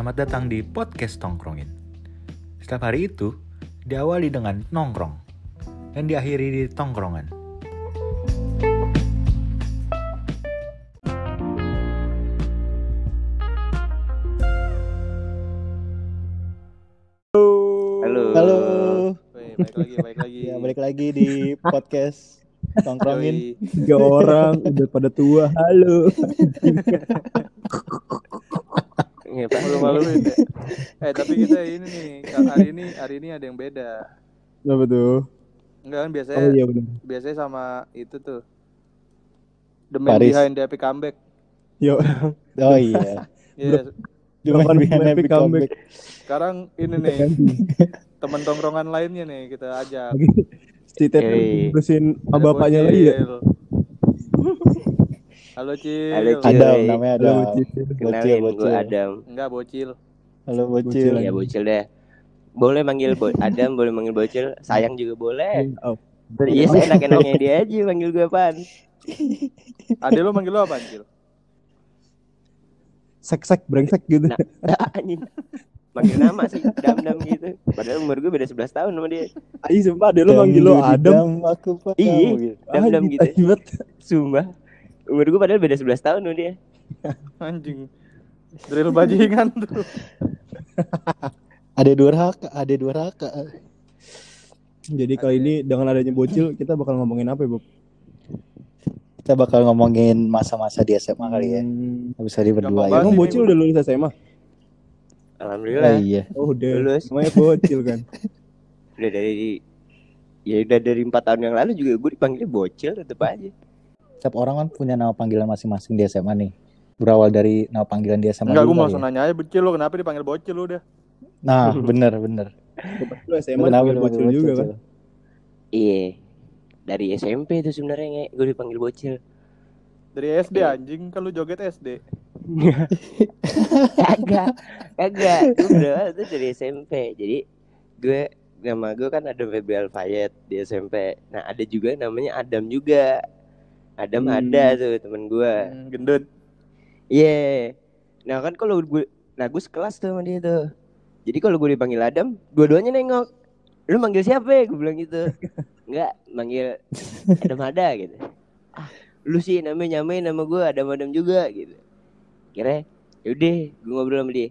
Selamat datang di podcast Tongkrongin. Setiap hari itu diawali dengan nongkrong dan diakhiri di tongkrongan. Halo. Halo. Wih, balik lagi, balik lagi. Ya, balik lagi di podcast Tongkrongin. Tiga orang udah pada tua halo malu-maluin deh. Eh, tapi kita ini nih, hari ini hari ini ada yang beda. apa tuh Enggak kan biasanya oh iya biasanya sama itu tuh. The man Paris. behind the epic comeback. yo Oh iya. Iya, Cuma Kapan behind epic epic comeback? sekarang ini nih teman tongkrongan lainnya nih kita ajak. si sama Ada bapaknya lagi ya. Halo Cil. Halo, Cil. Adam namanya Halo, Adam. Bocil. Bocil, Kenalin gue bocil. Adam. Enggak bocil. Halo bocil. Bocil. Ya bocil deh. Boleh manggil bo Adam, boleh manggil bocil. Sayang juga boleh. Oh, Iya, saya enak-enaknya dia aja manggil gue apaan. Ade lo manggil lo apa, Cil? sek sek brengsek gitu Nah, anjing. Manggil nama sih, dam-dam gitu. Padahal umur gue beda 11 tahun sama dia. Ayo sumpah deh lo manggil lo Dam, Adam dam, aku padamu Iya. gitu. Dam-dam gitu. banget. Sumpah. Umur gue padahal beda 11 tahun sama dia. Anjing. Drill bajingan tuh. Ada dua raka, ada dua raka. jadi kali ini dengan adanya bocil kita bakal ngomongin apa ya Bob Kita bakal ngomongin masa-masa di SMA kali ya. Hmm, Habis hari berdua ya. emang bocil udah lulus SMA Oh Alhamdulillah. iya. oh udah Lulus. namanya bocil kan Udah dari ya udah dari 4 tahun yang lalu juga gue dipanggilnya bocil tetep aja. Setiap orang kan punya nama panggilan masing-masing di SMA nih. Berawal dari nama panggilan di SMA Enggak, gue mau ya. nanya aja bocil lo kenapa dipanggil bocil lo udah? Nah, bener bener. lo SMA Kenapa dipanggil lu bocil panggil juga kan? Iya. Dari SMP tuh sebenarnya nge, gue dipanggil bocil. Dari SD anjing, kan lu joget SD. kagak kagak gue berawal tuh dari SMP jadi gue nama gue kan Adam Febri Alfayet di SMP nah ada juga namanya Adam juga Adam Hmm. ada tuh temen gue Hmm, gendut. iya. Nah kan kalau gue nah gue sekelas tuh sama dia tuh. Jadi kalau gue dipanggil Adam dua-duanya nengok. Lu manggil siapa? Ya gue bilang gitu. Enggak manggil Adam ada gitu. Ah lu sih namanya nyamain nama gue Adam Adam juga gitu. Kira yaudah gue ngobrol sama dia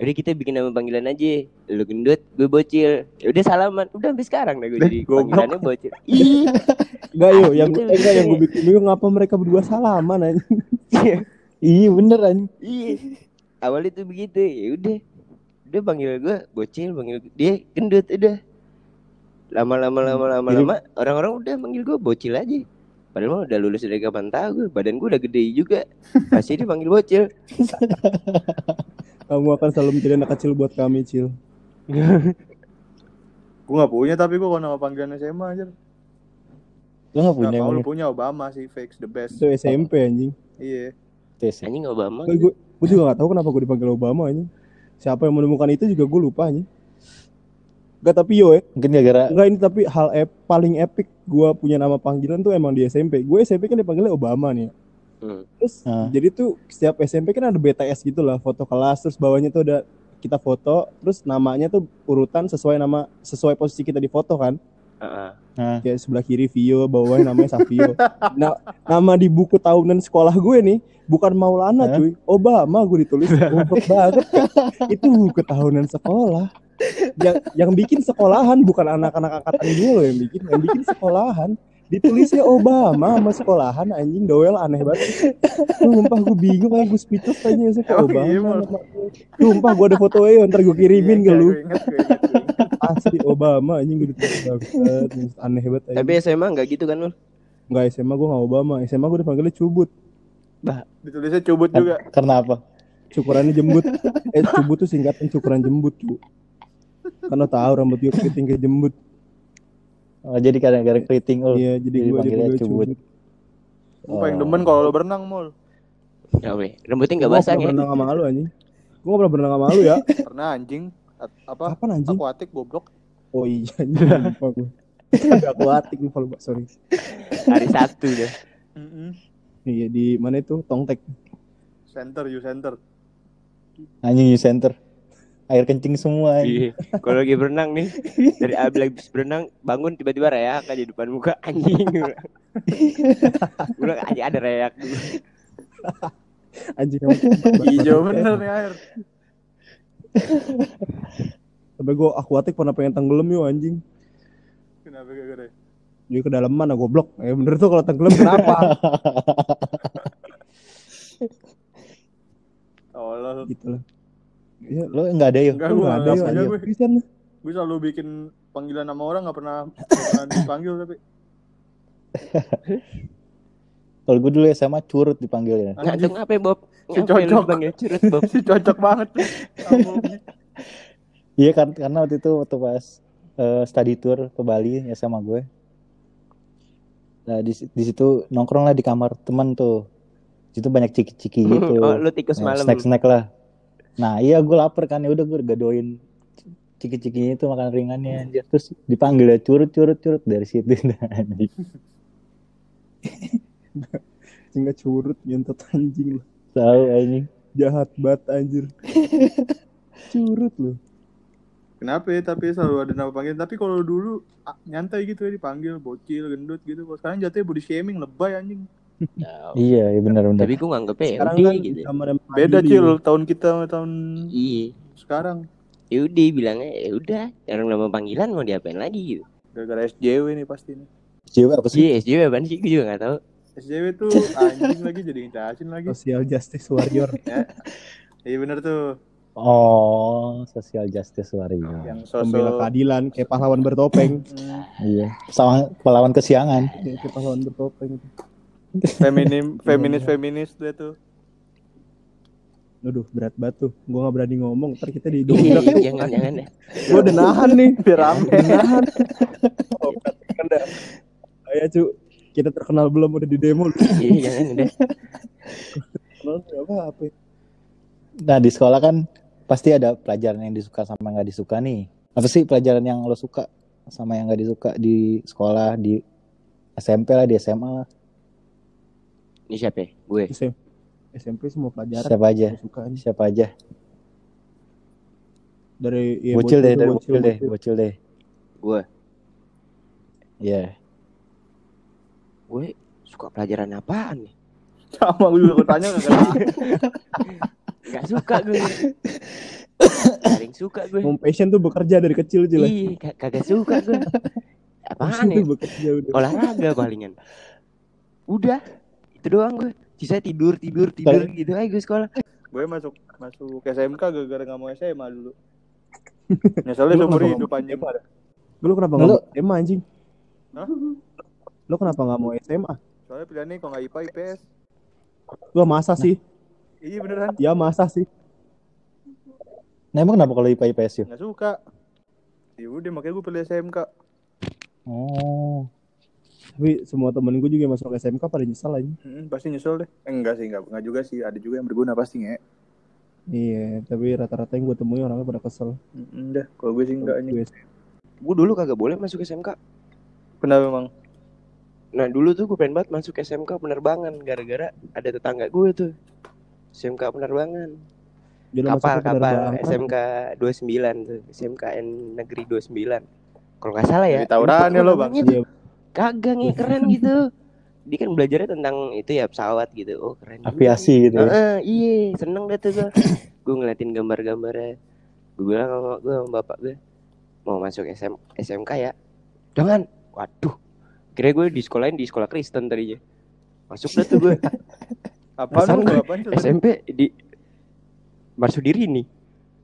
Yaudah kita bikin nama panggilan aja. Lu gendut, gue bocil. Yaudah salaman. Udah sampai sekarang dah gue jadi panggilannya bocil. Ih. Enggak yo, yang Gitu, eh, enggak yang gitu. gue bikin bingung ngapa mereka berdua salaman aja. Iya. Bener anjing. Iya. Awalnya tuh begitu. Ya udah. Udah panggil gue bocil Panggil dia gendut udah. Lama-lama lama-lama lama Orang-orang udah manggil gue bocil aja. Padahal mah udah lulus dari kapan tahu gue Badan gue udah gede juga. Masih dipanggil bocil Kamu akan selalu menjadi anak kecil buat kami, Cil. Gue gak punya tapi gue kalau nama panggilan SMA aja. Lu gak Gak punya lu emang punya Obama sih, fix the best. Itu SMP anjing. Iya. tes. Anjing Obama Gue gue gue juga gak tahu kenapa gue dipanggil Obama anjing. Siapa yang menemukan itu juga gue lupa anjing. Enggak tapi yo ya. Mungkin gara-gara Enggak ini tapi hal ep, paling epic gue punya nama panggilan tuh emang di SMP. Gue SMP kan dipanggilnya Obama nih. Hmm. Terus Ah. jadi tuh setiap SMP kan ada BTS gitu lah, foto kelas terus bawahnya tuh ada kita foto, terus namanya tuh urutan sesuai nama sesuai posisi kita di foto kan. Heeh. Nah, Kayak sebelah kiri Vio, bawahnya namanya Savio. nah, nama di buku tahunan sekolah gue nih bukan Maulana Hah? cuy, Obama gue ditulis. Goblok banget. Itu buku tahunan sekolah. Yang yang bikin sekolahan bukan anak-anak angkatan gue loh yang bikin, yang bikin sekolahan. Ditulisnya Obama sama sekolahan anjing doel aneh banget. Sumpah gue bingung kayak gue speechless aja sih Emang Obama. iya, gue. Sumpah gue ada fotonya ntar gue kirimin Iya, ke lu. Asli Obama anjing gue ditulis banget. Aneh banget anjing. Tapi SMA enggak gitu kan lu Enggak SMA gue gak Obama SMA gue dipanggilnya cubut Ditulisnya cubut juga. karena apa? Cukurannya jembut Eh cubut tuh singkatan cukuran jembut cu Karena tahu rambut gue keriting kayak jembut Oh, jadi karena gara keriting oh. Iya jadi gue dipanggilnya dipanggil cubut. cubut Gue paling demen kalau lo berenang, Mul. Ya weh Rambutnya enggak Gue basah ya berenang sama lu anjing Gue gak pernah berenang sama lu ya Pernah anjing. At- apa? Kapan anjing? Akuatik goblok. Oh iya anjing lupa gue Ada aku atik lupa lupa sorry Hari Sabtu dah Mm-mm. Iya di mana itu Tongtek Center, you center. Anjing U center. Air kencing semua. Iya. Kalau lagi berenang nih, dari abis berenang bangun tiba-tiba reak aja di depan muka anjing. Udah aja ada reak. Anjing Hijau bener nih air. Sampai gue akuatik pernah pengen tenggelam yuk anjing. Kenapa gak gara? Jadi ke dalam mana goblok. Ya bener tuh kalau tenggelam kenapa? Tolol. gitu lah. Iya, Lo nggak ada yuk? Enggak, lu gue nggak ada aja gue. Bisa nih. Gue selalu bikin panggilan nama orang gak pernah, nggak pernah dipanggil tapi. Kalau gue dulu SMA curut dipanggil ya. Ngantuk apa Bob? Si cocok. panggil curut Bob? Si cocok banget. Iya kan karena waktu itu waktu pas eh, study tour ke Bali ya sama gue. Nah di, di situ nongkrong lah di kamar teman tuh. Di situ banyak ciki-ciki gitu. Oh, lu tikus malam. snack snack lah. Nah iya gue lapar kan ya udah gue gadoin ciki-cikinya itu makan ringannya anjir. Terus dipanggil ya curut curut curut dari situ. anjing. Tinggal curut nyentot anjing lu. Tahu anjing. Jahat banget anjir. curut lu. Kenapa ya? Tapi selalu ada nama panggilan. Tapi kalau dulu nyantai gitu ya dipanggil bocil, gendut gitu. Kalau sekarang jatuhnya body shaming lebay anjing. Iya iya benar benar. Tapi gue nganggepnya ya Sekarang udah kan gitu. Beda cil tahun kita sama tahun Iya. sekarang. Ya udah bilangnya ya udah. Orang nama panggilan mau diapain lagi gitu. Gara-gara SJW nih pasti nih. Cewek apa sih? Iya, SJW apaan sih? Gue juga gak tahu. SJW tuh anjing lagi jadi ngecacin lagi. Social Justice Warrior. Iya bener tuh. Oh, social justice warrior. Yang Pembela sosok keadilan kayak pahlawan bertopeng. hmm, Iya. Sama pahlawan kesiangan. kayak pahlawan bertopeng. Feminim, feminis, feminis dia tuh. Aduh, berat banget tuh. Gue gak berani ngomong. Ntar kita Iya, didobrak. jangan jangan deh. Gue udah nahan nih. Biar rame. Udah nahan. Oh, kan. Ayo, cu. Kita terkenal belum udah di demo. Iya, jangan deh. Terkenal nggak apa-apa. Nah di sekolah kan pasti ada pelajaran yang disuka sama nggak disuka nih. Apa sih pelajaran yang lo suka sama yang nggak disuka di sekolah di SMP lah di SMA lah Ini siapa? ya? Gue. SM, SMP semua pelajaran. siapa aja suka aja. siapa aja Dari ya, bocil deh dari bocil deh bocil deh Gue. Iya Gue suka pelajaran apaan nih? Sama gue juga tanya gak suka gue. Paling suka gue. Mau passion tuh bekerja dari kecil aja lah. Iya, kag- kagak suka gue. Apaan Passion ya? tuh bekerja udah. Olahraga palingan. Udah, itu doang gue. Sisa tidur, tidur, tidur gitu aja gue sekolah. gue masuk masuk SMK gara-gara gak mau SMA dulu. Nyeselnya Lu seumur hidup nggak anjing. Lu kenapa nggak mau SMA anjing? Hah? Lu kenapa nggak mau SMA? Soalnya pilihannya kalau nggak IPA IPS. Gua masa sih? Iya beneran. Ya masa sih? nah emang kenapa kalau IPA IPS yuk Nggak suka. Ya udah makanya gue pilih SMK. oh Tapi semua temen gue juga yang masuk SMK pada nyesal aja. Hmm, pasti nyesel deh. Eh, enggak sih, enggak, enggak juga sih. Ada juga yang berguna pasti nge. Iya, tapi rata-rata yang gue temui orangnya pada kesel. Hmm, dah, kalau gue sih enggak anjing. Gue Gue dulu kagak boleh masuk SMK. Kenapa emang? Nah dulu tuh gue pengen banget masuk SMK penerbangan gara-gara ada tetangga gue tuh SMK penerbangan udah kapal kapal. SMK 29 tuh SMKN negeri 29 kalau nggak salah ya Jadi tawuran ya lo, Bang. Kagak nih keren gitu. Dia kan belajarnya tentang itu ya pesawat gitu. Oh keren juga aviasi gitu ya. Heeh, iya seneng deh tuh gue gue ngeliatin gambar-gambarnya. Gue bilang sama gue sama bapak gue mau masuk SM, SMK ya? Jangan. Waduh. Kira gue di sekolahin di sekolah Kristen tadinya. Masuk dah tuh gue lu? gue. SMP di Marsudiri nih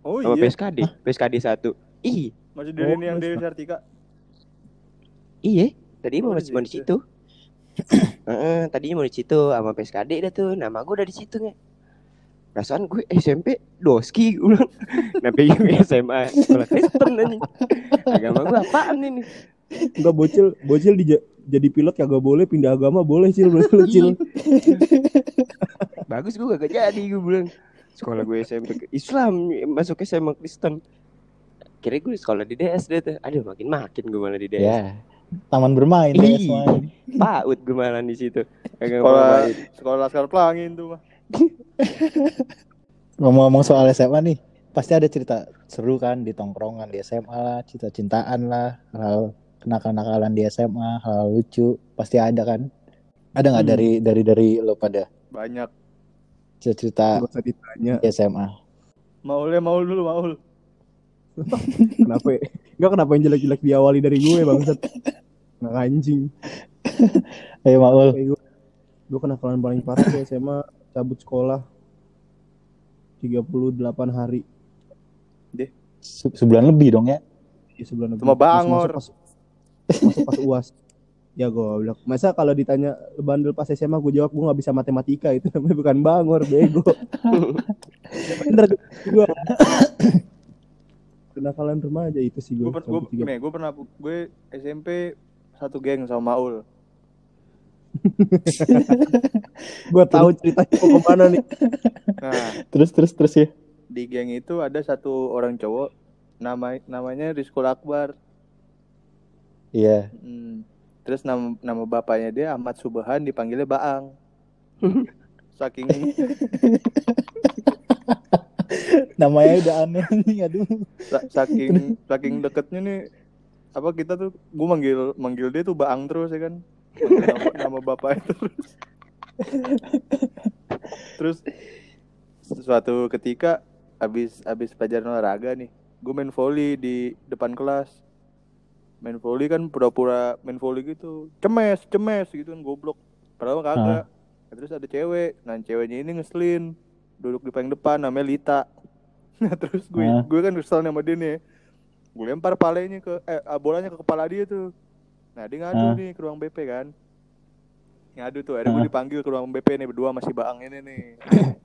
Oh sama iya. PSKD PSKD satu. Ih. Masih diri Oh, yang Dewi. Sartika. iya tadi Oh, mau di mau di situ. Heeh, tadinya mau di situ sama PSKD dah tuh. Nama gue udah di situ nggak perasaan gue SMP doski gue bilang. Gue SMA sekolah Kristen anjing agama gue apaan ini? Enggak bocil, bocil di, jadi pilot kagak boleh, pindah agama boleh cil, boleh lu, cil. bagus gue gak jadi gue bilang. Sekolah gue SMP ke Islam masuk SMA Kristen. Kira gue sekolah di DS deh tuh. Aduh makin makin gue malah di DS ya taman bermain ya, Ih. gue malah di situ Sekolah sekolah Laskar Pelangi tuh mah. ngomong-ngomong soal SMA nih pasti ada cerita seru kan di tongkrongan di SMA lah, cinta-cintaan lah, hal kenakalan-nakalan di SMA, hal lucu pasti ada kan. Ada nggak Hmm. dari dari dari lo pada Banyak. cerita Gak usah ditanya di SMA? Maul ya maul dulu maul. kenapa ya? Enggak kenapa yang jelek-jelek diawali dari gue bangsat. Nggak anjing. Ayo Maul. Gue, gue kenakalan paling parah di SMA cabut sekolah 38 hari Se- sebulan lebih dong ya. di sebulan lebih. Sama Masuk- Bangor. Masuk, pas, masuk pas uas. Ya goblok. Masa kalau ditanya "Lu bandel pas SMA gue jawab gue nggak bisa matematika itu namanya bukan bangor bego. Ya Bener gue. Kenakalan remaja itu sih gue. Gue gue pernah gue SMP satu geng sama Maul. Gue tahu ceritanya mau ke mana nih. Nah Terus terus terus ya. di geng itu ada satu orang cowok nama namanya Rizkul Akbar. Iya. Hmm. Terus nama nama bapaknya dia Ahmad Subhan dipanggilnya Baang. Saking Namanya udah aneh nih, aduh. sa- saking saking deketnya nih apa kita tuh gue manggil manggil dia tuh Baang terus ya kan. Manggil nama, nama bapaknya terus. terus suatu ketika habis habis pelajaran olahraga nih, gue main volley di depan kelas. Main volley kan pura-pura main volley gitu, cemes, cemes gitu kan goblok. Padahal kagak. Terus ada cewek, nah ceweknya ini ngeselin, duduk di paling depan namanya Lita. Nah terus gue Hah? gue kan kesel sama dia nih. Gue lempar palanya ke eh ah, bolanya ke kepala dia tuh. Nah dia ngadu Hah? nih ke ruang BP kan. Ngadu tuh, akhirnya gue Hah? dipanggil ke ruang BP nih berdua masih baang ini nih.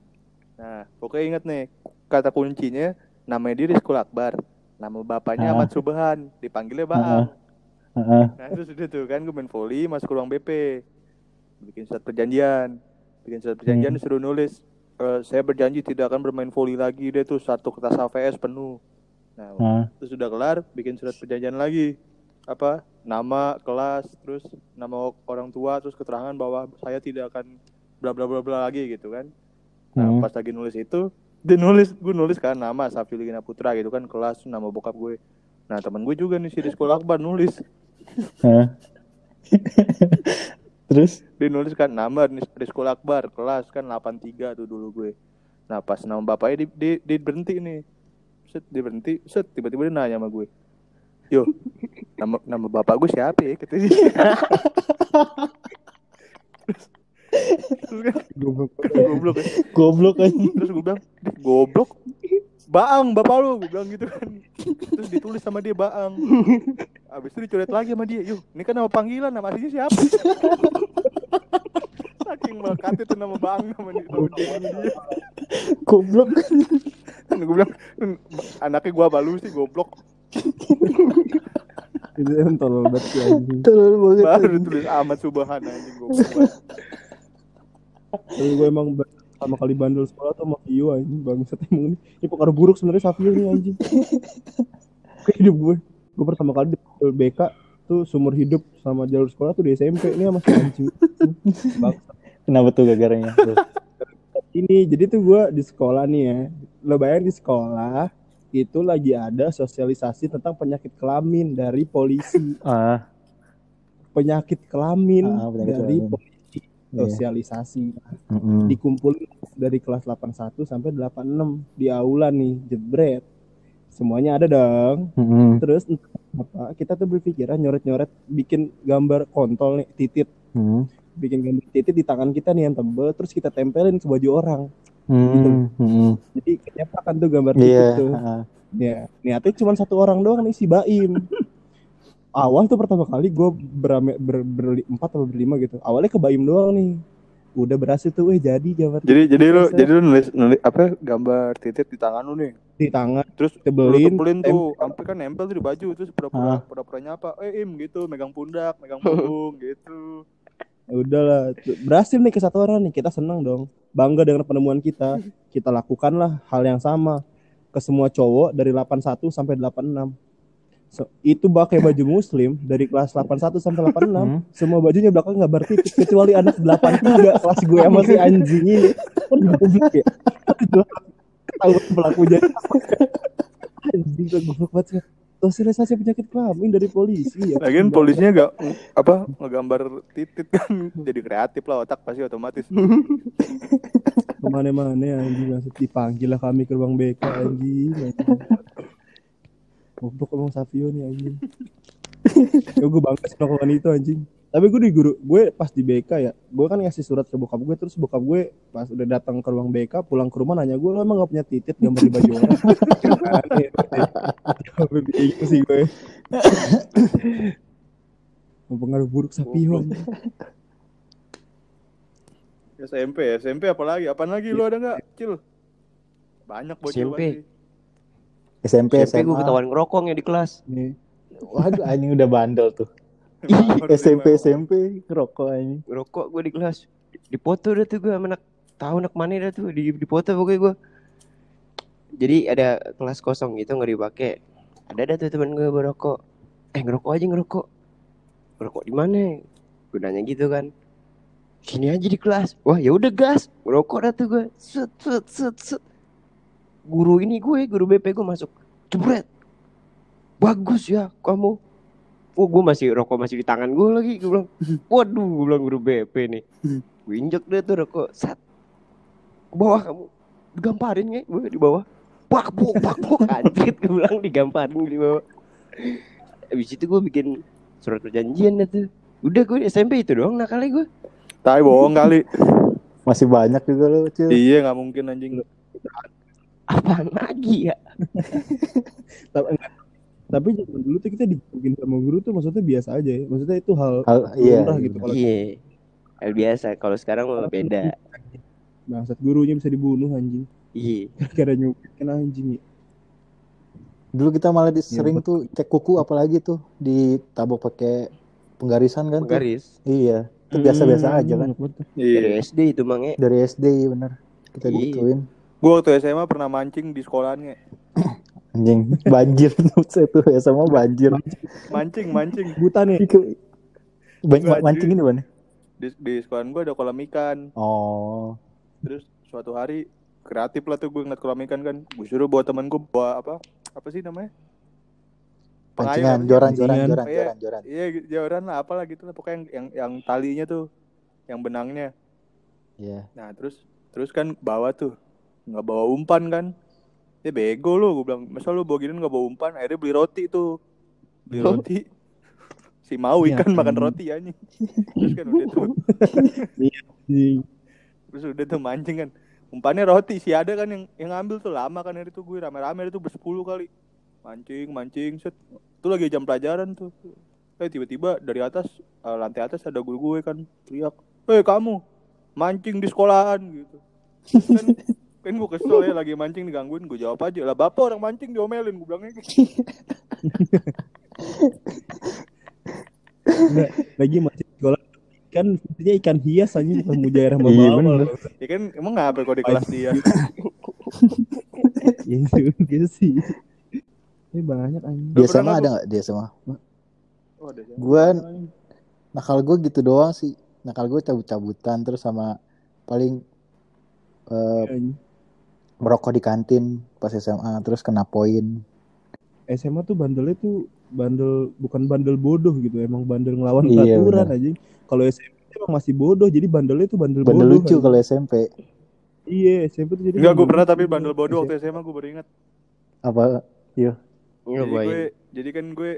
Nah, pokoknya inget nih kata kuncinya namanya dia Rizkul Akbar. Nama bapaknya Hah? Ahmad Subhan, dipanggilnya Baang. Heeh. Nah terus udah tuh kan gue main volley masuk ke ruang BP bikin surat perjanjian bikin surat perjanjian Hmm. disuruh nulis "Eh, saya berjanji tidak akan bermain volley lagi deh tuh. Satu kertas HVS penuh. Nah Heeh. terus sudah kelar bikin surat perjanjian lagi. Apa? Nama kelas terus nama orang tua terus keterangan bahwa saya tidak akan bla bla bla bla lagi gitu kan. Nah Hmm. pas lagi nulis itu dia nulis gue nulis kan nama Safilina Putra gitu kan kelas nama bokap gue. Nah teman gue juga nih si Rizkul Akbar nulis. Terus? Dia nulis kan nama Nis- Rizkul Akbar kelas kan 83 tuh dulu gue. Nah pas nama bapaknya di, di, di berhenti nih. Set dia berhenti set tiba-tiba dia nanya sama gue. Yo nama nama bapak gue siapa ya? Kata dia terus kan Goblok. goblok. Kan goblok aja. terus gue bilang "Dih, goblok Baang bapak lu gue bilang gitu kan terus ditulis sama dia Baang abis itu dicoret lagi sama dia yuk ini kan nama panggilan nama aslinya siapa saking melekat itu nama Baang nama dia nama dia, dia. Goblok. Dan gue bilang "Hmm, anaknya gua balu sih goblok Itu yang tolol banget sih anjing. Tolol banget. baru ditulis Ahmad Subhan anjing goblok. Tapi gue emang pertama kali bandel sekolah tuh sama Vio anjing bangsat emang ini. Ini pengaruh buruk sebenarnya Savio nih anjing. Ke hidup gue. Gue pertama kali di BK tuh seumur hidup sama jalur sekolah tuh di SMP ini sama si anjing. Bangsat. Kenapa tuh gagaranya? Tuh. Ini jadi tuh gue di sekolah nih ya. Lo bayangin di sekolah itu lagi ada sosialisasi tentang penyakit kelamin dari polisi. Ah, Penyakit kelamin Ah, penyakit dari kelamin. polisi iya. sosialisasi. Mm-mm. dikumpulin dari kelas 81 sampai 86 di aula nih jebret semuanya ada dong Mm-mm. terus entah apa kita tuh berpikiran nyoret-nyoret bikin gambar kontol nih titit Mm. bikin gambar titit di tangan kita nih yang tebel terus kita tempelin ke baju orang Mm. Mm. jadi kenyapakan tuh gambar titit Iya. tuh ya niatnya cuma satu orang doang nih si Baim awal tuh pertama kali gue berame ber, berempat atau berlima gitu. Awalnya ke Baim doang nih. Udah berhasil tuh eh jadi gambar jadi jadi lu jadi lu nulis nulis apa gambar titik di tangan lu nih? Di tangan. Terus tebelin tebelin tuh sampai kan nempel tuh di baju terus pura-pura Ah. pura-pura nyapa eh im gitu megang pundak megang punggung gitu. Ya udahlah Tuh, berhasil nih ke satu orang nih kita seneng dong. Bangga dengan penemuan kita. Kita lakukanlah hal yang sama ke semua cowok dari 81 sampai 86 So, itu pakai baju muslim dari kelas 81 sampai 86 Hmm. semua bajunya belakang nggak bertitik kecuali anak 83 kelas gue sama si anjing ini kan goblok ya ketahuan pelakunya anjing gue goblok banget sih. sosialisasi penyakit kelamin dari polisi ya Lagian polisinya gak apa ngegambar titit kan jadi kreatif lah otak pasti otomatis. ke mana-mana anjing langsung dipanggil lah kami ke ruang BK anjing. Goblok emang Savio nih anjing ya gue bangga sih melakukan itu anjing tapi gue di guru gue pas di BK ya gue kan ngasih surat ke bokap gue terus bokap gue pas udah datang ke ruang BK pulang ke rumah nanya gue lo emang gak punya titit gambar di baju orang Aneh, bingung sih gue pengaruh buruk Savio. SMP, SMP apalagi? Apaan lagi lu ada nggak? Cil. Banyak bocil SMP. SMP, SMP gue SMA. ketahuan ngerokok ya di kelas. Nih. Waduh, anjing udah bandel tuh. SMP. SMP, ngerokok anjing. Ngerokok gue di kelas. Di foto udah tuh gue sama anak tahu anak mana dah tuh di di foto pokoknya gue. Jadi ada kelas kosong gitu nggak dipakai. Ada ada tuh teman gue berokok. Eh ngerokok aja ngerokok. Ngerokok di mana? Gue nanya gitu kan. Sini aja di kelas. Wah ya udah gas. Ngerokok dah tuh gue. Set set set set. Guru ini gue, guru BP gue masuk. Jebret. Bagus ya kamu. Oh gue masih rokok masih di tangan gue lagi. Gue bilang, waduh gue bilang guru BP nih. Gue injek deh tuh rokok. Sat. Ke bawah kamu. Digamparin nggak gue di bawah. Pak bu pak bu anjir gue bilang digamparin di bawah. Habis itu gue bikin surat perjanjian tuh. Udah gue SMP itu doang nakalnya gue. Tai bohong kali. Masih banyak juga lo, Cil. iya nggak mungkin anjing. Apaan lagi ya? tapi, zaman dulu tuh kita digebukin sama guru tuh maksudnya biasa aja ya maksudnya itu hal Hal, iya. gitu kalau Iya. Hal biasa. Kalau sekarang mah beda. bangsat gurunya bisa dibunuh anjing Iya. gara-gara nyupit kan anjing ya. Dulu kita malah di- Iya, sering tuh cek kuku apalagi tuh ditabok pakai penggarisan kan tuh. Penggaris. Iya. Itu biasa-biasa Hmm, aja kan. banget tuh. Dari Iya. SD itu mangnya. Dari SD iya bener. Kita Iya. digituin. Gue waktu SMA pernah mancing di sekolahannya. Anjing, banjir tuh tuh ya sama banjir. Mancing, mancing. buta nih Banyak mancing ini mana? Di, di sekolahan gue ada kolam ikan. Oh. Terus suatu hari kreatif lah tuh gue ngeliat kolam ikan kan. Gue suruh bawa temen gue bawa apa? Apa sih namanya? Pancingan, joran, joran, joran, Iya. joran, joran. Iya joran lah apalah gitu lah pokoknya yang, yang yang talinya tuh yang benangnya. Iya. Nah terus terus kan bawa tuh nggak bawa umpan kan? Ya bego lu, gue bilang masa lu bawa gini nggak bawa umpan? Akhirnya beli roti tuh, beli roti. Si mau Ya, ikan makan anjing. roti anjing. Terus kan udah tuh, Anjing. terus udah tuh mancing kan. Umpannya roti sih ada kan yang yang ngambil tuh lama kan hari itu gue rame-rame itu bersepuluh kali. Mancing, mancing, set. Itu lagi jam pelajaran tuh. Eh tiba-tiba dari atas eh, lantai atas ada guru gue kan teriak, "Eh kamu mancing di sekolahan gitu." Kan kan gue kesel ya lagi mancing digangguin gue jawab aja lah bapak orang mancing diomelin gue bilangnya Enggak, lagi masih sekolah kan fungsinya ikan hias aja bukan mujairah Iya, membawa bener. ya kan emang ngapa kalau di kelas dia ya gitu sih ini banyak anjing Dia sama nggak, ada nggak dia sama? oh? Gua nakal gue gitu doang sih. Nakal gue cabut-cabutan terus sama paling eh, Anjing. Merokok di kantin pas SMA terus kena poin. SMA tuh bandelnya tuh bandel bukan bandel bodoh gitu emang bandel ngelawan Iya, peraturan aja kalau SMP emang masih bodoh jadi bandelnya tuh bandel, Bandel bodoh lucu kalau SMP. iya SMP tuh jadi Enggak, gue bandel pernah tapi bandel bodoh waktu SMA gue baru ingat. Apa? Iya, Jadi gue, jadi kan gue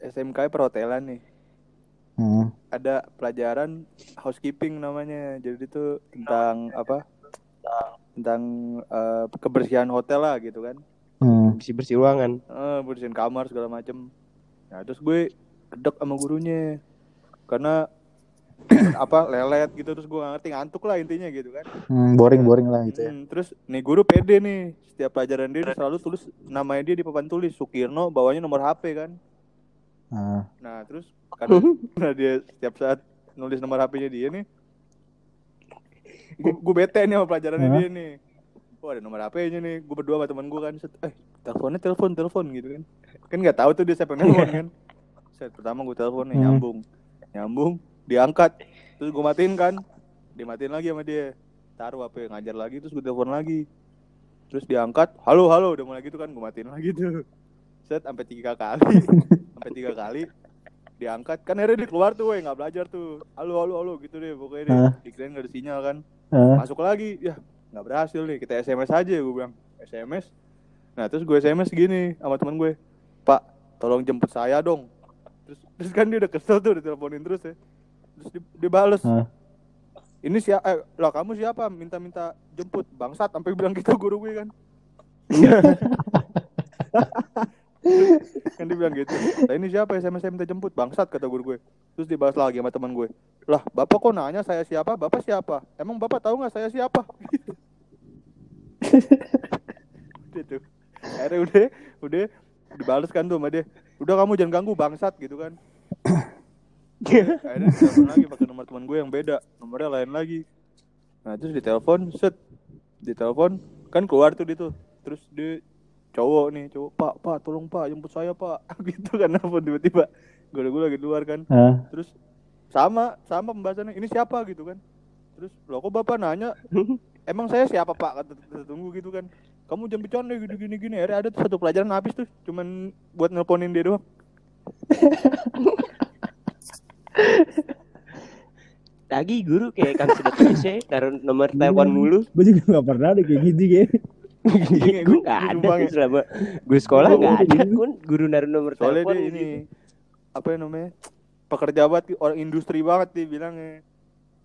SMK perhotelan nih. Hmm. Ada pelajaran housekeeping namanya. Jadi itu tentang apa? Tentang eh, kebersihan hotel lah gitu kan. Hmm. bersih bersih ruangan. Eh, bersihin kamar segala macem. Nah terus gue gedek sama gurunya karena apa lelet gitu terus gue gak ngerti ngantuk lah intinya gitu kan. Hmm, boring boring lah gitu ya. Hmm, terus nih guru pede nih setiap pelajaran dia, selalu tulis namanya dia di papan tulis Sukirno bawahnya nomor HP kan. Nah, Nah terus karena dia setiap saat nulis nomor HP-nya dia nih, gue bete nih sama pelajarannya dia nih. Wah ada nomor HP-nya nih, gue berdua sama teman gue kan, set, eh teleponnya telepon telepon gitu kan, kan nggak tahu tuh dia siapa yang telepon kan. Set pertama gue telepon nih Hmm. nyambung, nyambung, diangkat, terus gue matiin kan, dimatiin lagi sama dia, taruh HP ngajar lagi, terus gue telepon lagi. terus diangkat halo halo. Udah mulai gitu kan gue matiin lagi tuh. Set sampai tiga kali. Sampai tiga kali diangkat. Kan akhirnya dia keluar tuh nggak belajar tuh. Halo halo halo gitu deh pokoknya deh Hah? dikirain nggak ada sinyal kan Masuk lagi. Ya nggak berhasil nih. Kita sms aja gue bilang. Sms nah terus gue sms gini sama teman gue pak tolong jemput saya dong. Terus terus kan dia udah kesel tuh diteleponin terus ya. Terus dia, dia bales. Hah? ini siapa eh, lah kamu siapa? Minta-minta jemput. Bangsat sampai bilang gitu guru gue kan kan dia bilang gitu. Nah ini siapa sms saya minta jemput? Bangsat kata guru gue. Terus dibahas lagi sama teman gue. Lah bapak kok nanya saya siapa? Bapak siapa? Emang bapak tahu nggak saya siapa? Tuh. Akhirnya udah udah dibales kan tuh sama dia. Udah kamu jangan ganggu bangsat gitu kan. Akhirnya ditelepon lagi pakai nomor teman gue yang beda. Nomornya lain lagi. Nah terus ditelepon set. Ditelepon kan keluar tuh dia tuh. Terus dia cowok nih cowok pak pak tolong pak jemput saya pak. Gitu kan apa tiba-tiba gue gue lagi luar kan. Hah? terus sama sama pembahasannya ini siapa? Gitu kan. Terus lo kok bapak nanya? Emang saya siapa pak? kata tunggu gitu kan. Kamu jangan bercanda gini gini gini. Akhirnya ada tuh satu pelajaran habis tuh cuman buat nelponin dia doang. Lagi guru kayak kan sudah tulisnya taruh nomor telepon mulu. Gue juga gak pernah ada kayak gitu ya. Iya, gue gua- nggak gua ada ya. selama gue sekolah nggak gua ada kun guru naruh nomor soalnya telepon dia gitu. ini apa ya namanya pekerja banget orang industri banget dia bilangnya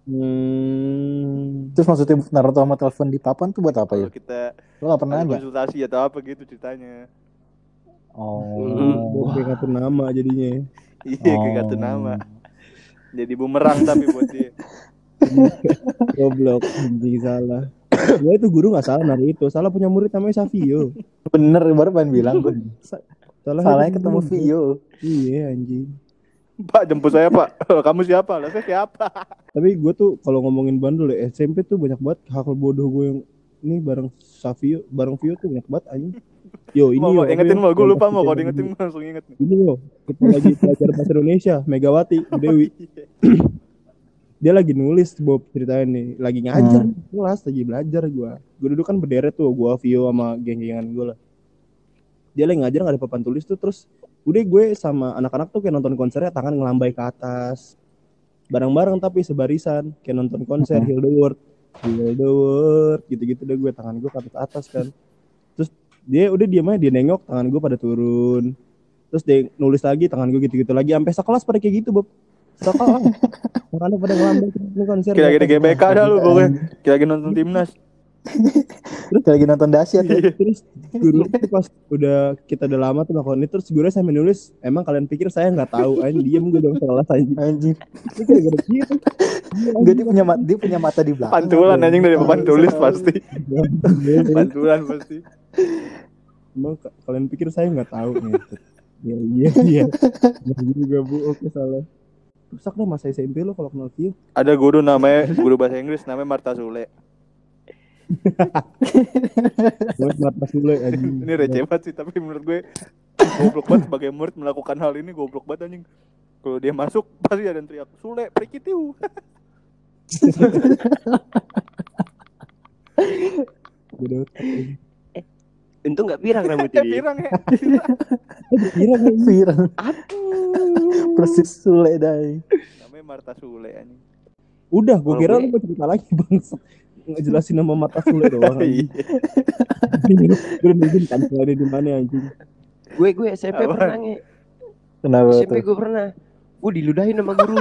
Hmm. Terus maksudnya naruh sama telepon di papan tuh buat apa ya? kalau kita Lo gak pernah ada konsultasi atau apa gitu ceritanya Oh. Gue kayak kartu nama jadinya. iya kayak kartu Oh. nama jadi bumerang tapi buat dia Goblok, anjing salah. Gue itu guru gak salah naruh itu, salah punya murid namanya Savio. Bener, baru pengen bilang gue. Salah Salahnya ketemu. Vio. Iya anjing. pak jemput saya pak kamu siapa lah saya siapa Tapi gue tuh kalau ngomongin bandel ya, SMP tuh banyak banget hal bodoh gue yang ini bareng Savio, bareng Vio tuh banyak banget anjing. Yo ini mau, yo, ingetin mau gue lupa mau kalau diingetin langsung inget nih Ini loh, kita lagi belajar bahasa Indonesia, Megawati, Dewi. Dia lagi nulis Bob ceritanya nih, lagi ngajar Hmm. kelas, lagi belajar gua. Gua duduk kan berderet tuh, gua Vio sama geng-gengan gua lah. Dia lagi ngajar nggak ada papan tulis tuh, terus udah gue sama anak-anak tuh kayak nonton konsernya tangan ngelambai ke atas. Bareng-bareng tapi sebarisan, kayak nonton konser Hmm. Heal the World. Heal the World, gitu-gitu deh gue tangan gue ke atas atas kan. Terus dia udah diam aja dia nengok tangan gue pada turun terus dia nulis lagi tangan gue gitu-gitu lagi sampai sekelas pada kayak gitu Bob sekelas makanya pada ngelambai ke konser Kayak lagi di GBK dah lu pokoknya. Anjing. Kayak lagi nonton timnas. Kayak lagi nonton dahsyat ya. terus guru pas udah kita udah lama tuh melakukan ini terus guru sampai nulis emang kalian pikir saya nggak tahu? Anjing diem gue dong kelas anjing. Anjing. Gara-gara gitu dia punya mata, dia punya mata di belakang. Pantulan anjing dari papan tulis pasti. Pantulan. Pasti. Emang ka- kalian pikir saya nggak tahu? Gitu. Ya iya. Iya juga bu. Oke salah rusak deh masa SMP lo kalau kenal Vio Ada guru namanya Guru bahasa Inggris namanya Marta Sule. Buat Marta Sule anjing. Ini receh banget sih Tapi menurut gue Goblok banget sebagai murid melakukan hal ini Goblok banget anjing. Kalau dia masuk Pasti ada yang teriak Sule prikitiu Bodoh. Untung nggak pirang rambut Ya ini pirang ya nggak ini? Viral. aduh Persis Sule dai. Namanya Marta Sule anjing Udah, gue kira gue- lu mau cerita lagi bang. Ngejelasin nama mata Sule doang. anjing. Iya Gue udah kan selain di mana anjing. gue gue SMP Apaan? pernah nge Kenapa SMP tuh? gue pernah gue diludahin sama guru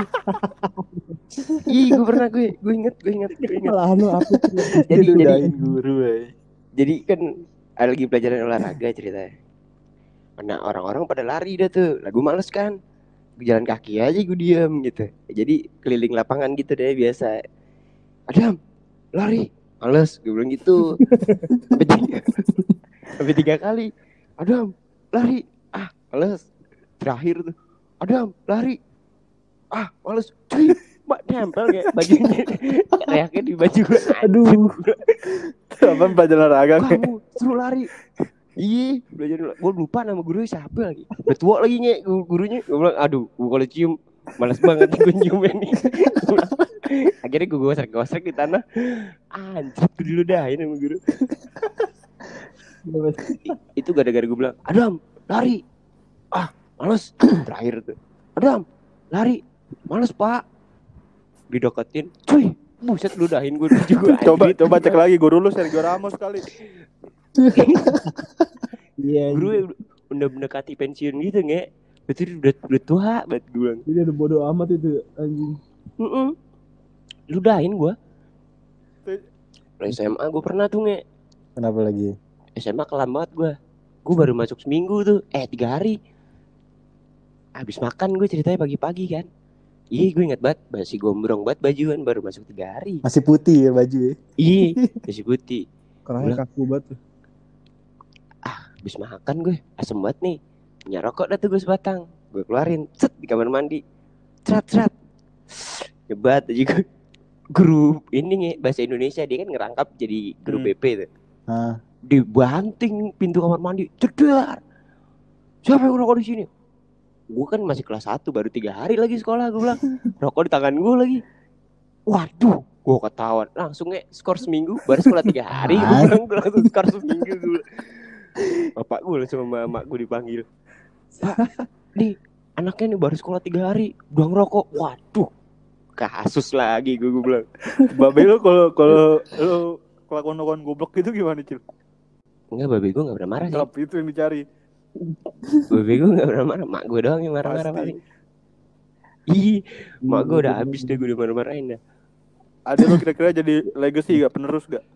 ih gue pernah gue gue inget gue inget gue inget Malahan lu apa? jadi jadi guru, eh. jadi kan ada lagi pelajaran olahraga ceritanya. Nah orang-orang pada lari dah tuh. Lah gue males kan. Gue jalan kaki aja gue diam gitu. Jadi keliling lapangan gitu deh biasa. Adam lari. Males gue bilang gitu. Sampai tiga, sampai tiga kali. Adam lari. Ah males. Terakhir tuh. Adam lari. Ah males. Cuy mak nempel kayak bajunya teriaknya di baju gue Aduh. Apa pelajaran olahraga nih kamu suruh lari. Iya belajar gue lupa nama gurunya siapa lagi. Udah tua lagi nge gu- gurunya. Gue bilang aduh gue kalau cium malas banget gue cium ini. Akhirnya gue gosek gosek di tanah. Anjir gue diludahin sama guru. Itu gara-gara gue bilang Adam lari. Ah males. Terakhir tuh Adam lari. Males pak dideketin cuy buset ludahin gue juga. Coba coba cek lagi guru lu Sergio Ramos kali. Iya. guru yang udah mendekati pensiun gitu nge. Betul udah, udah tua banget gue bilang. Ini udah bodo amat itu anjing. Mm-mm. ludahin gue SMA gue pernah tuh nge. Kenapa lagi? SMA kelam banget gue gue baru masuk seminggu tuh. Eh tiga hari. Habis makan gue ceritanya pagi-pagi kan iya gue inget banget masih gombrong banget bajuan baru masuk tiga hari Masih putih ya baju ya. iya masih putih Kerahnya kaku banget. tuh. habis makan gue asem banget nih punya rokok dah tuh gue sebatang gue keluarin set di kamar mandi cerat cerat nyebat aja gue grup ini nih bahasa Indonesia dia kan ngerangkap jadi grup Hmm. BP tuh Hah. dibanting pintu kamar mandi cedar siapa yang ngerokok di sini gue kan masih kelas 1 baru tiga hari lagi sekolah gue bilang. Rokok di tangan gue lagi. Waduh gue ketahuan. Langsung ya skor seminggu baru sekolah tiga hari. Gue bilang gue langsung skor seminggu gue bapak gue langsung sama emak gue dipanggil. Pak nih anaknya nih baru sekolah tiga hari udah ngerokok waduh kasus lagi gue gue bilang. Babe lu kalau kalau lu kelakuan-kelakuan goblok gitu gimana, Cil? enggak babe gue gak pernah marah sih. Klub itu yang dicari. Babe gue gak pernah marah mak gue doang yang marah-marah paling Ih, mak gue udah habis deh gue udah marah-marahin dah. Ada lu kira-kira jadi legacy gak penerus gak?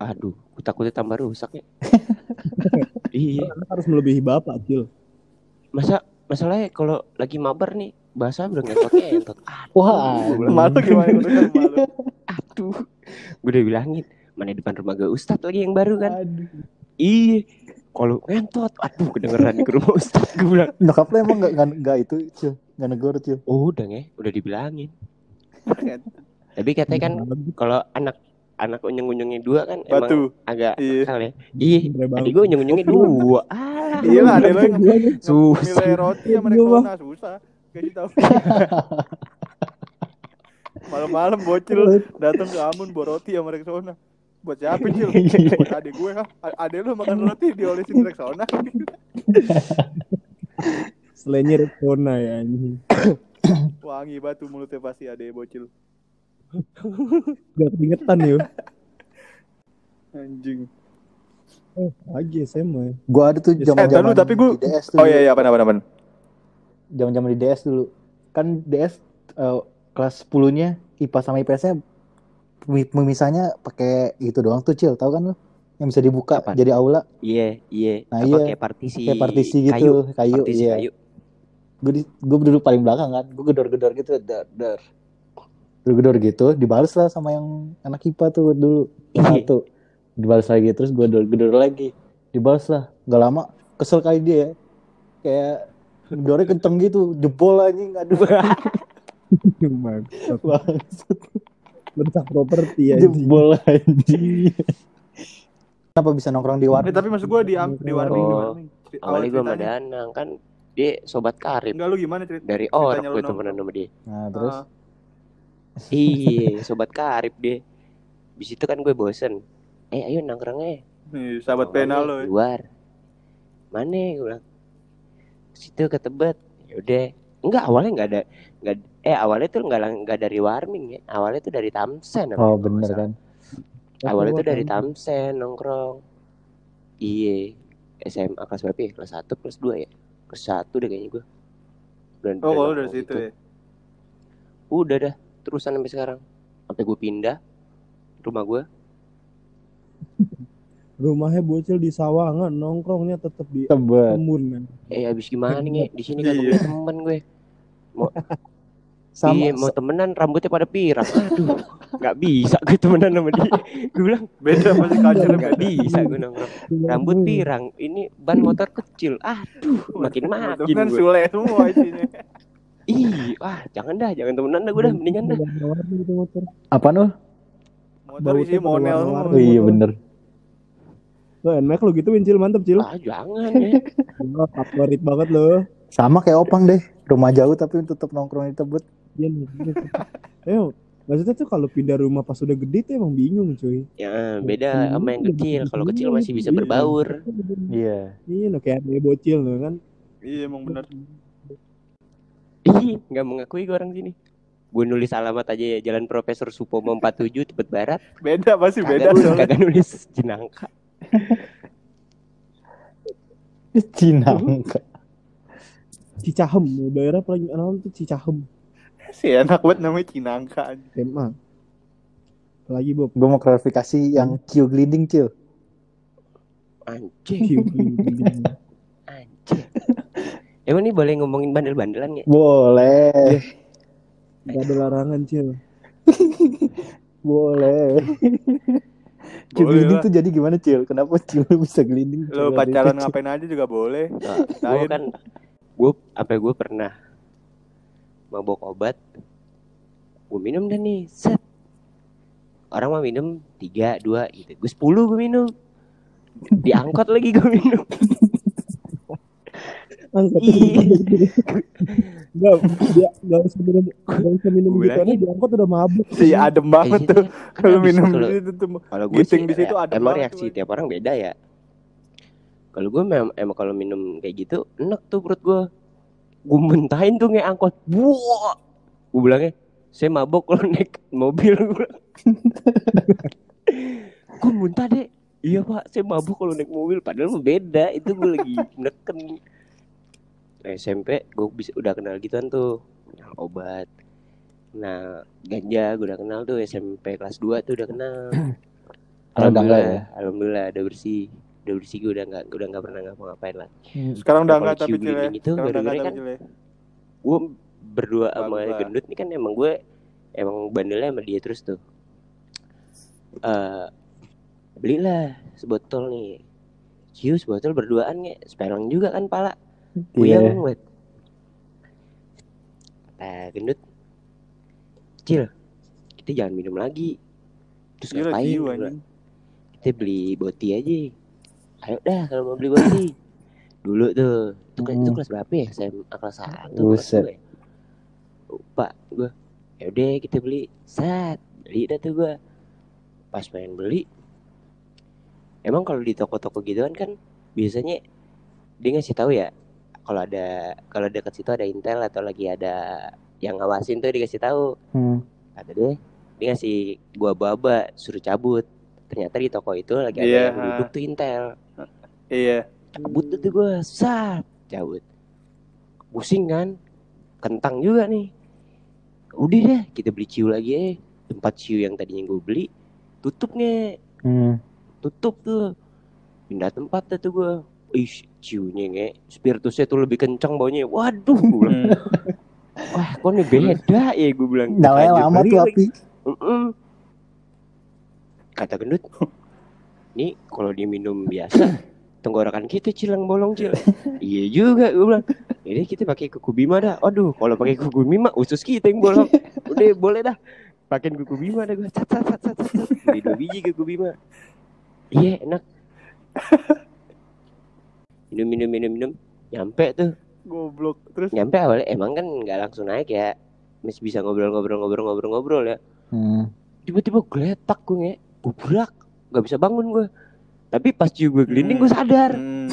Aduh, gue takutnya tambah rusak ya. iya, harus melebihi bapak, Cil. masa masalahnya kalau lagi mabar nih bahasa udah ngetot ngetot. Wah, Malu gimana gue denger malu. aduh, gue udah bilangin mana depan rumah gue Ustadz lagi yang baru kan. Aduh. Iya, kalau ngentot, aduh kedengeran di rumah Ustadz gue bilang. Nyokap lu emang gak, gak, gak itu, Cil. Gak negor, Cil. Oh, udah nge, udah dibilangin. Tapi katanya kan kalau anak anak unyeng-unyengnya dua kan emang Batu. agak Iya. ya. Iya, tadi gue unyeng-unyengnya dua. Ah, Iya lah, ada lo yang susah. nilai roti sama Rexona susah. Kasih tahu. Malam-malam bocil datang ke Amun bawa roti sama Rexona. Buat siapa Cil? Buat adik gue ha. A- Adik lu makan roti diolesin Rexona. Selainnya Rexona ya anjing. Wangi batu mulutnya pasti adik bocil. Gak keringetan ya. Anjing. Oh, lagi SMA ya. Gua ada tuh Eh, zaman tar dulu, tapi gua- di DS tuh. Oh iya iya apa apa apa. Zaman di DS dulu. Kan DS eh, kelas 10-nya IPA sama IPS-nya pemisahnya pakai itu doang tuh, Cil. Tahu kan lu? Yang bisa dibuka Apa? jadi aula. Iya, iya. Nah, Apa iya. kayak partisi Kayak partisi gitu, kayu, kayu, partisi iya. kayu. Gue di, gue duduk paling belakang kan. Gue gedor-gedor gitu, dar, dar. Gedor-gedor gitu, dibales lah sama yang anak IPA tuh dulu. Iya. Satu. Dibales lagi terus gue gedor lagi. Dibales lah. Gak lama kesel kali dia ya. Kayak gedornya kenceng gitu, jebol anjing. Aduh. Bangsat. Bentak properti ya. jebol anjing. Kenapa bisa nongkrong di Eh, warnet? tapi maksud gue di di warning di Oh, Awalnya gue sama. Danang kan dia sobat karib Enggak lu gimana cerita? dari orang gue temenan sama dia. Nah, terus Ah, Iya, sobat karib dia. Di situ kan gue bosen. Eh, ayo nongkrongnya. nih sahabat Nongkrongnya pena lo. ya. Luar. Mana gue bilang. Situ ke Tebet. Yaudah. Enggak, awalnya enggak ada enggak eh awalnya tuh enggak lang- enggak dari Warming ya. Awalnya tuh dari Tamsen. apa oh bener nggak kan. Awalnya tuh dari Tamsen nongkrong. Iya. SMA kelas berapa ya? Kelas 1 kelas 2 ya? Kelas 1 deh kayaknya gue. Dan, Oh, kalau dari nongkrong situ gitu. ya. Udah dah, terusan sampai sekarang. Sampai gue pindah rumah gue. Rumahnya bocil di Sawangan, nongkrongnya tetap di Tebet. kebun kan. Eh habis gimana nih? Di sini kan Iya. punya temen gue. Sama iya, mau temenan rambutnya pada pirang. Aduh, nggak bisa gue temenan sama dia. gue bilang Beda pasti culture nggak beda. bisa gue nongkrong. Rambut pirang, ini ban motor kecil. Aduh, makin makin Temenan gue. sule semua isinya. Ih, wah jangan dah, jangan temenan dah gue dah, mendingan dah. Apa nuh? Motor pada monel iya bener. Lo NMAX lo gitu Cil, mantep Cil. Ah jangan ya. Favorit banget lo. Sama kayak Opang deh. Rumah jauh tapi tetap nongkrong di Tebet. Iya nih. gitu. Ayo, Maksudnya tuh kalau pindah rumah pas udah gede tuh emang bingung cuy. Ya beda sama yang kecil. Kalau kecil masih bisa Iya. berbaur. Iya. Iya lo kayak ada bocil lo kan. Iya emang benar. Ih, nggak mengakui gue orang sini. Gue nulis alamat aja ya, Jalan Profesor Supomo 47 Tebet Barat. Beda pasti beda soalnya. kagak nulis Cinangka. Cinangka. Cicahem, daerah paling alam tuh Cicahem, Si enak banget namanya Cinangka. SMA. Lagi Bob. Gue mau klarifikasi yang Cio gliding Cio. Anjing, Ciu. anjing. Emang nih boleh ngomongin bandel-bandelan nggak? Boleh. Gak ada larangan Cil. Boleh. Gliding lah. tuh jadi gimana Cil? Kenapa Cio bisa gliding? Lo pacaran ngapain aja juga boleh. gue Lain. kan gue apa gue pernah mabok obat gue minum dan nih set orang mah minum tiga dua gitu gue sepuluh gue minum diangkot lagi gue minum Angkat. Ih. Gak, dia gak usah minum, gak usah minum gitu karena diangkot udah mabuk. Si adem banget Kayak tuh. Kalau minum di situ tuh. kalau gue sih di situ ya, adem emang reaksi tiap orang beda ya kalau gue memang emang kalau minum kayak gitu enak tuh perut gue gue muntahin tuh nge angkot. Wah gue bilangnya saya mabok kalau naik mobil. Gue muntah deh iya pak saya mabuk kalau naik mobil. Padahal beda. Itu gue lagi neken. Nah, SMP gue bisa udah kenal gituan tuh. Kenal obat. Nah ganja gue udah kenal tuh. SMP kelas 2 tuh udah kenal. Udah enggak ya? alhamdulillah udah bersih udah bersih gue udah nggak udah nggak pernah ngapa-ngapain lah Sekarang udah enggak tapi cile. itu gara-gara kan gue berdua sama gendut nih kan emang gue emang bandelnya sama dia terus tuh. Eh belilah sebotol nih. Ciu sebotol berduaan nge? Sepeleng juga kan pala. Iya. Puyeng banget kata gendut. Cil kita jangan minum lagi. Terus Gila ngapain jiwa kita beli boti aja ayo dah kalau mau beli boti dulu tuh itu, kelas- itu Hmm. kelas berapa ya? Saya kelas satu kelas Buset. dua ya? lupa gue yaudah kita beli. Set beli dah tuh gue pas pengen beli emang kalau di toko-toko gitu kan kan biasanya dia ngasih tahu ya kalau ada kalau dekat situ ada intel atau lagi ada yang ngawasin tuh dikasih tahu. Hmm. kata dia dia ngasih gua baba suruh cabut. Ternyata di toko itu lagi ada Iya, yang duduk tuh intel Iya. cabut tuh gua sat cabut. Pusing kan? Kentang juga nih. Udah deh kita beli ciu lagi eh tempat ciu yang tadinya gue beli tutup nge Hmm. tutup tuh. Pindah tempat tuh gue ih ciunya nge spiritusnya tuh lebih kencang baunya. Waduh Hmm. wah kok nih beda ya gue bilang. Lanjut lama tuh api. Mm-mm. Kata gendut, nih kalau dia minum biasa, tenggorokan kita cilang bolong cil. iya juga gue bilang. Jadi kita pakai kuku bima dah. Aduh, kalau pakai kuku bima usus kita yang bolong. Udah boleh dah. Pakai kuku bima dah gue. Sat sat sat sat sat. Beli dua biji kuku bima. Iya enak. Minum minum minum minum. Nyampe tuh. Goblok. Terus Nyampe awalnya emang kan nggak langsung naik ya. Masih bisa ngobrol-ngobrol-ngobrol-ngobrol-ngobrol ya Hmm. tiba-tiba geletak gue nge gubrak nggak bisa bangun gue tapi pas cium gue gelinding gue sadar. Hmm.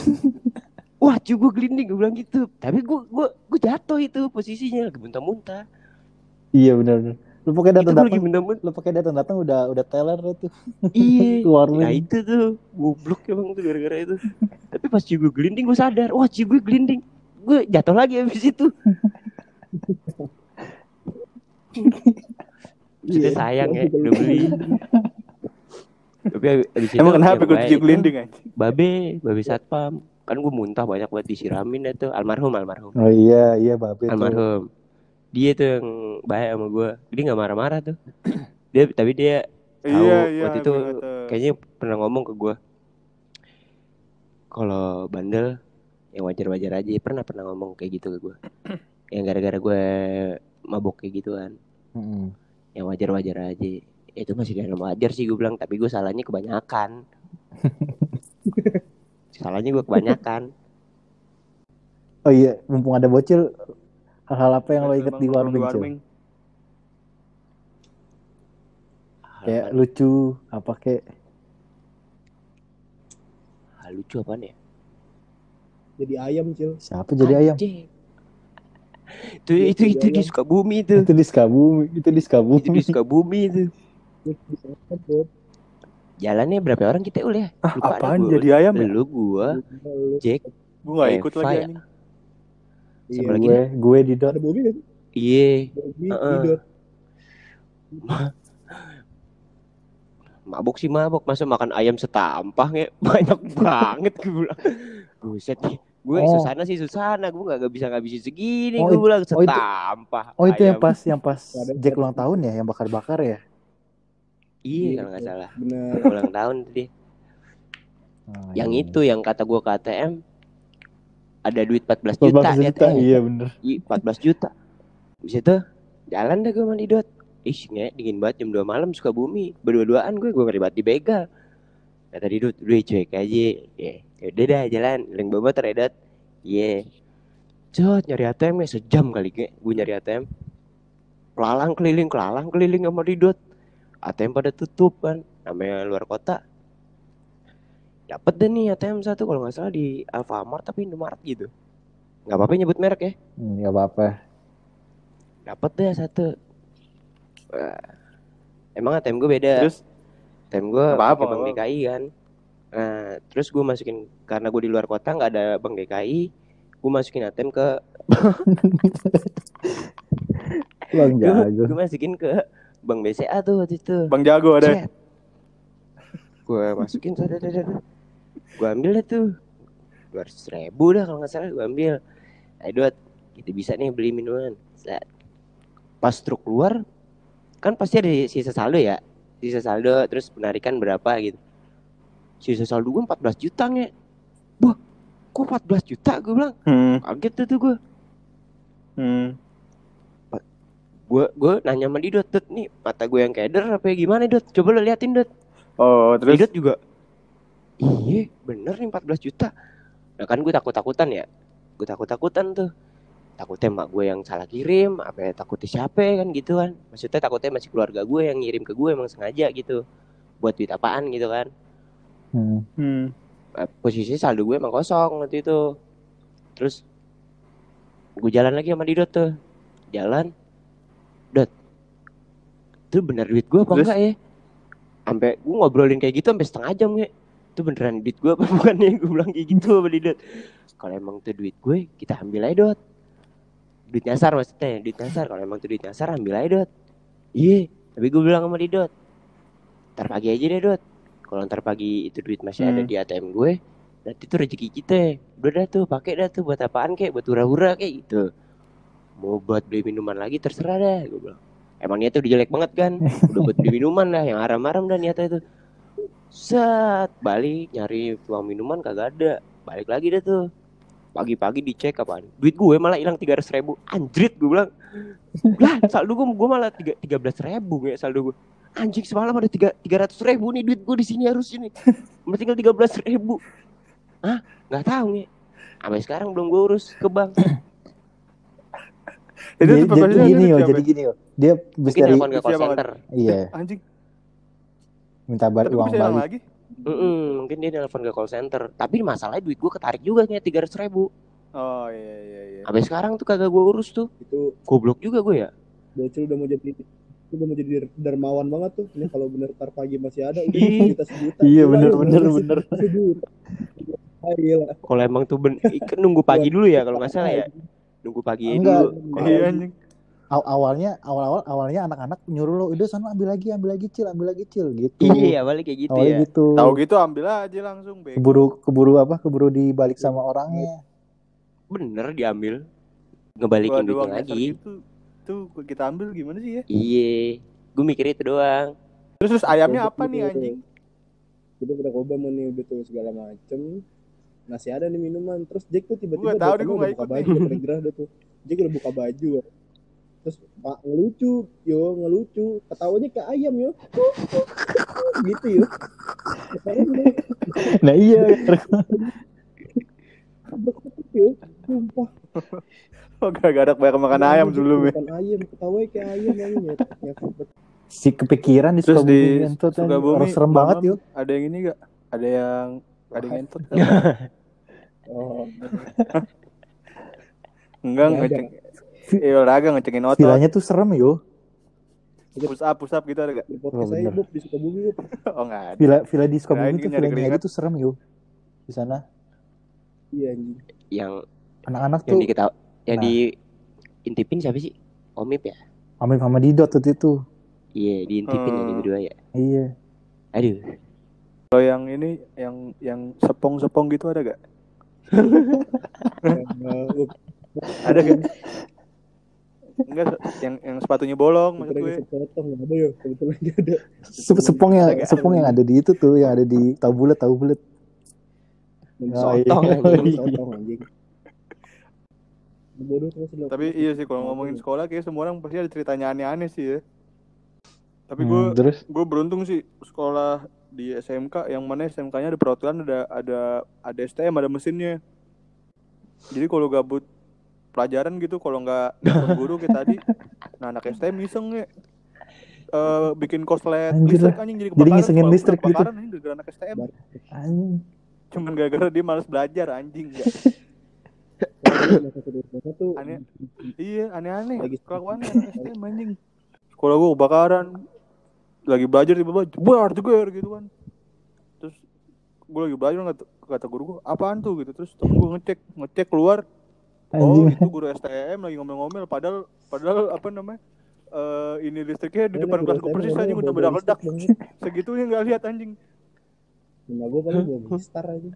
wah cium gue gelinding gue bilang gitu. Tapi gue gue gue jatuh itu posisinya lagi muntah-muntah. Iya benar. Lu pakai itu datang lagi datang. muntah-muntah. Lu pakai datang datang udah udah teler tuh. iya. Keluar nah itu tuh. Goblok emang tuh gara-gara itu. Tapi pas cium gue gelinding gue sadar. Wah cium gue gelinding. Gue jatuh lagi abis itu. Sudah sayang ya udah beli tapi abis- itu Emang kenapa gue itu- glinding aja? babe babe satpam. Kan gue muntah banyak banget disiramin tuh. Almarhum almarhum. Oh iya iya babe tuh. almarhum. Dia tuh yang baik sama gue dia nggak marah-marah tuh. Dia tapi dia Tahu, Iya, iya. waktu itu kayaknya pernah ngomong ke gue kalau bandel yang wajar-wajar aja. Pernah pernah ngomong kayak gitu ke gue yang gara-gara gue mabok kayak gituan. Mm-mm. yang wajar-wajar aja itu masih dalam wajar sih gue bilang. Tapi gue salahnya kebanyakan. Salahnya gue kebanyakan. Oh iya, mumpung ada bocil, hal-hal apa yang lo inget di warming, Cil? kayak halaman lucu apa kayak hal lucu apaan ya? Jadi ayam cil. siapa jadi ayam? Anjing. itu itu itu di Sukabumi itu. Itu di Sukabumi itu di Sukabumi. Itu di Sukabumi itu. Jalannya berapa orang kita ul ya Ah, Lupa apaan gua. jadi ayam ya? lu gua Jack Gue gak ikut lagi ya? anjing. Iya. Siapa lagi? gue gue di dot Ada Bobby kan? Didot. mabuk sih mabuk masa makan ayam setampah nge banyak banget gue bilang buset nih gue Oh. susana sih susana gue gak, bisa ngabisin segini Oh, gue itu- bilang oh, itu- setampah oh itu yang ayam. pas yang pas Jack ulang tahun ya yang bakar bakar ya iya kalau nggak salah. Benar. ulang tahun tadi. Ah, yang iya. itu yang kata gue ke ATM ada duit 14 14 juta di juta ATM iya bener Ih, 14 juta. Habis itu jalan dah gue mandi dot Ih nge, dingin banget jam 2 malam suka bumi. Berdua-duaan gue, gue ngeri banget dibegal Kata Didot, udah cuek aja. Ya udah dah jalan, leng banget redat Iya Cot nyari ATM ya sejam kali ke Gue nyari ATM Kelalang keliling, kelalang keliling sama Didot ATM pada tutup kan. Namanya luar kota. Dapet deh nih ATM satu kalau nggak salah di Alfamart tapi Indomaret gitu. Nggak apa-apa nyebut merek ya. Hmm, nggak apa-apa. Dapat deh satu. Wah. emang ATM gue beda. Terus? ATM gue apa-apa, pakai bank DKI kan. Nah terus gue masukin karena gue di luar kota nggak ada bank DKI gue masukin ATM ke bang gue, jago. gue masukin ke bank BCA tuh waktu itu. Bang Jago ada. Gue masukin gue ambil deh tuh. Dua ratus ribu dah kalau nggak salah gue ambil. Ayo dot kita bisa nih beli minuman. Set. pas truk keluar kan pasti ada sisa saldo ya? Sisa saldo terus penarikan berapa gitu. Sisa saldo gue 14 juta nge. Wah kok 14 juta? Gue bilang. Hmm. kaget tuh, tuh gue Hmm. Gue gue nanya sama Didot Dot nih mata gue yang keder apa ya? Gimana Dot? Coba lo liatin Dot. Oh, terus? Didot juga iya bener nih 14 juta. Nah kan gue takut takutan ya. Gue takut takutan tuh. Takutnya emak gue yang salah kirim apa ya takutnya siapa ya kan gitu kan. Maksudnya takutnya masih keluarga gue yang ngirim ke gue emang sengaja gitu. Buat duit apaan gitu kan. Hmm. Hmm. Eh, posisi saldo gue emang kosong waktu itu. Terus gue jalan lagi sama Didot tuh. Jalan itu bener duit gue apa Terus? enggak ya? Sampai gue ngobrolin kayak gitu sampai setengah jam ya. Itu beneran duit gue apa bukan ya? Gue bilang kayak gitu sama Didot. Kalau emang itu duit gue kita ambil aja Dot. Duit nyasar maksudnya duit nyasar. Kalau emang itu duit nyasar ambil aja Dot. Iya tapi gue bilang sama Didot ntar pagi aja deh Dot. Kalau ntar pagi itu duit masih ada Hmm. di ATM gue nanti tuh rezeki kita. Udah dah tuh pakai dah tuh buat apaan kek buat hura-hura kayak gitu. Mau buat beli minuman lagi terserah dah gue bilang emang niatnya udah jelek banget kan? Udah buat beli minuman lah yang haram-haram dah niatnya itu set balik nyari uang minuman kagak ada. Balik lagi dah tuh. Pagi-pagi dicek apaan? Duit gue malah hilang tiga ribu. Anjrit gue bilang. Lah saldo gue gue malah tiga tiga belas ribu ya saldo gue anjing semalam ada tiga tiga ratus ribu nih duit gue di sini harus ini. Masih tinggal tiga belas ribu. Hah? Nggak tahu nih. Sampai sekarang belum gue urus ke bank itu Jadi, tuh jadi gini yo jadi gini yo dia bisa dari telepon ke call center. Iya. Anjing. minta bar Tapi uang balik. lagi. Mm-mm, mungkin dia telepon ke call center. Tapi masalahnya duit gue ketarik juga kayak tiga ratus ribu. Oh iya iya iya. sampai sekarang tuh kagak gue urus tuh. Itu goblok juga gue ya. Bocil udah mau jadi itu udah mau jadi dermawan banget tuh. Ini kalau bener tar pagi masih ada udah sejuta sejuta. iya bener bener bener. Ah, kalau emang tuh ben kan nunggu pagi dulu ya kalau nggak salah ya nunggu pagi Enggak. dulu Iya anjing. Aw- awalnya awal awal awalnya anak-anak nyuruh lo udah sana ambil lagi ambil lagi cil ambil lagi cil gitu iya awalnya kayak gitu awalnya ya gitu Tahu gitu ambil aja langsung bego. keburu keburu apa keburu dibalik sama orangnya bener diambil ngebalikin duitnya lagi gitu. Tuh kita ambil gimana sih ya? iya gue mikir itu doang Terus terus ayamnya apa nih gitu. anjing? Kita udah coba mau nih udah tuh segala macem. Masih ada nih minuman. Terus Jack tuh tiba-tiba tahu gua udah buka ikut baju udah gerah udah tuh. Jack udah buka baju. ya. Terus Pak ngelucu, yo ngelucu, ketawanya kayak ayam yo. gitu yo. Nah iya. Sumpah. Oh gak ada banyak makan ayam sebelumnya. Makan ayam, ketawanya kayak ayam ayam ya. Ya, Si kepikiran di Terus Sukabumi di. Sukabumi Orang serem banget yuk. Ada yang ini gak? Ada yang ada yang ngentut gak? Oh, Enggak Nggak ada. ngeceng. Iya olahraga ngecengin otot. Vilanya tuh serem yo. Push up, push up gitu ada gak? di podcast Oh, saya. Bob di Sukabumi. Oh enggak ada. Villa villa di Sukabumi tuh gini ada villanya keringat. Edi tuh serem yo. Di sana Iya. Yang anak-anak yang tuh diketahui yang Nah. di intipin siapa sih? Omip ya? Amif sama Didot tuh itu. Iya, diintipin ya di Hmm. berdua ya. Iya. Aduh. Kalau yang ini yang yang sepong-sepong gitu ada gak? Ada gak? Enggak, yang yang sepatunya bolong maksud gue. ada ya kebetulan ada Sepong yang sepong yang ada di itu tuh, yang ada di tahu bulat tahu bulat. Sotong anjing. bodoh terus Tapi iya sih kalau ngomongin sekolah kayak semua orang pasti ada ceritanya aneh-aneh sih ya. Tapi gue Hmm, gue beruntung sih sekolah di SMK yang mana SMK-nya ada perwakilan ada ada ada STM ada mesinnya. Jadi kalau gabut pelajaran gitu kalau nggak guru kayak tadi, nah anak STM iseng ya. Eh, bikin koslet Anjir listrik anjing jadi Jadi kebakaran ngisengin sekolah gua listrik gitu. anjing gara-gara anak STM anjing. cuman gara-gara dia malas belajar anjing ya. Aneh. iya aneh-aneh kelakuannya anak STM anjing sekolah gua kebakaran lagi belajar tiba-tiba jebar jeger gitu kan terus gua lagi belajar kata, kata guru gua apaan tuh gitu terus temen gua ngecek ngecek keluar oh Anjing. itu guru STM lagi ngomel-ngomel padahal padahal apa namanya eh ini listriknya di depan kelas STM persis anjing udah bawa meledak listrik banget. segitunya nggak lihat anjing Nah, gue paling bawa star aja.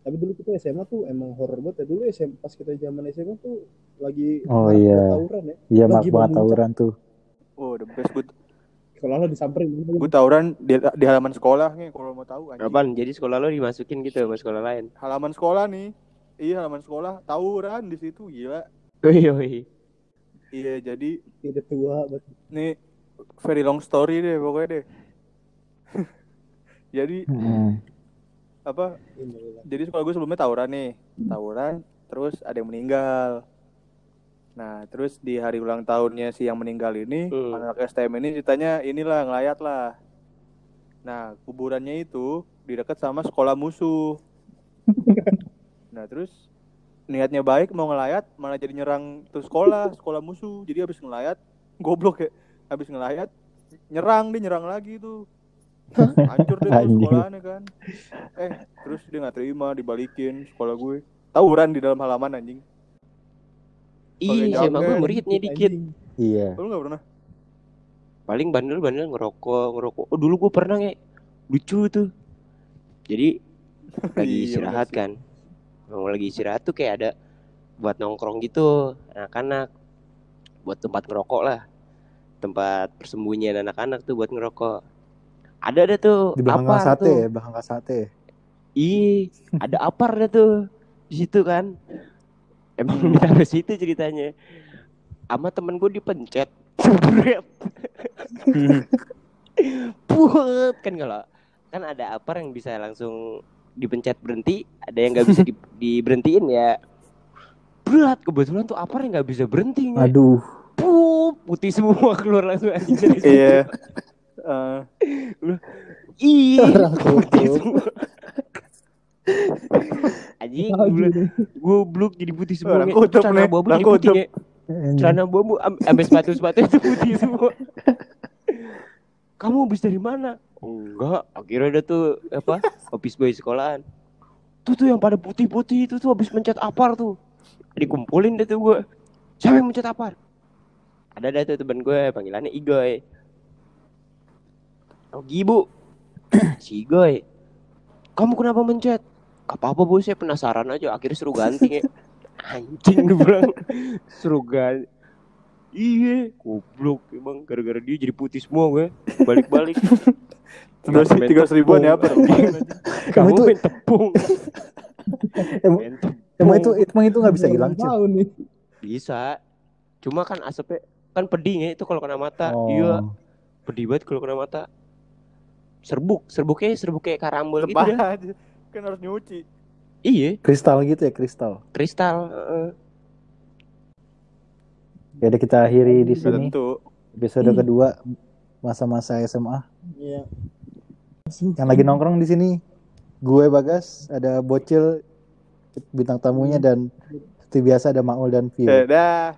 Tapi dulu kita SMA tuh emang horor banget ya. Dulu SMA pas kita zaman SMA tuh lagi Oh, iya. tawuran ya. Iya mak Lagi banget tawuran tuh. oh the best gua, Kalau lo disamperin gitu. gua tawuran di, di halaman sekolah nih kalau mau tahu anjing Apaan? Jadi sekolah lo dimasukin gitu sama sekolah lain. halaman sekolah nih iya halaman sekolah tawuran di situ gila iya jadi Tidak tua banget. nih very long story deh pokoknya deh jadi Mm. apa Inilah. jadi sekolah gue sebelumnya tawuran nih tawuran terus ada yang meninggal nah terus di hari ulang tahunnya si yang meninggal ini Hmm. anak STM ini ceritanya inilah ngelayat lah nah kuburannya itu di dekat sama sekolah musuh. Nah terus niatnya baik mau ngelayat malah jadi nyerang tuh sekolah sekolah musuh. Jadi habis ngelayat goblok ya habis ngelayat nyerang dia nyerang lagi tuh. Hancur deh sekolahannya kan. Eh terus dia nggak terima dibalikin sekolah gue. Tawuran di dalam halaman anjing Ih, SMA gue muridnya dikit. Iya. lu nggak pernah Paling bandel-bandel ngerokok, ngerokok. Oh, dulu gue pernah nge lucu tuh. Jadi lagi Iya, istirahat kan. Mau lagi istirahat tuh kayak ada buat nongkrong gitu, anak-anak. Buat tempat ngerokok lah. Tempat persembunyian anak-anak tuh buat ngerokok. Ada ada tuh Di belakang apar sate tuh. ya, belakang sate. Ih, ada apar dah tuh di situ kan. Emang ditaruh situ ceritanya. Sama temen gue dipencet. Jebret. Puet kan kalau kan ada apar yang bisa langsung dipencet berhenti, ada yang nggak bisa di, diberhentiin ya. Berat kebetulan tuh apar yang nggak bisa berhenti. nge. Aduh. Pup, putih semua keluar langsung anjing dari iya Eh, Ih, putih semua. Anjing, Lagi gue nih. goblok jadi putih semua. Kocok, Celana Orang jadi putih. nge. Celana abu-abu am- sampai sepatu-sepatu itu putih semua. Kamu habis dari mana? Enggak, akhirnya ada tuh apa? Office boy sekolahan. Tuh tuh yang pada putih-putih itu tuh habis mencet apar tuh. Dikumpulin deh tuh gue. Siapa yang mencet apar? Ada ada tuh teman gue panggilannya Igoy. Oh Gibu. si Igoy. Kamu kenapa mencet? Gak apa-apa bos saya penasaran aja. Akhirnya suruh ganti. Anjing lu bilang. Suruh ganti. Iya Goblok. Emang Gara-gara dia jadi putih semua gue. Balik-balik. Tiga tiga ribuan ya apa. Kamu itu- main tepung. Emang itu emang itu nggak bisa hilang, tahu nih. Bisa. Cuma kan asapnya Kan pedih ya itu kalau kena mata. Oh. Iya Pedih banget kalau kena mata. Serbuk. Serbuknya serbuk kayak karambol gitu dah. Aja kan harus nyuci Iya Kristal gitu ya, kristal. Kristal heeh. Ya udah kita akhiri di sini. tentu Episode kedua masa-masa SMA. Iya. Yang lagi nongkrong di sini gue Bagas, ada Bocil bintang tamunya dan seperti biasa ada Maul dan Vio. Eh, dah.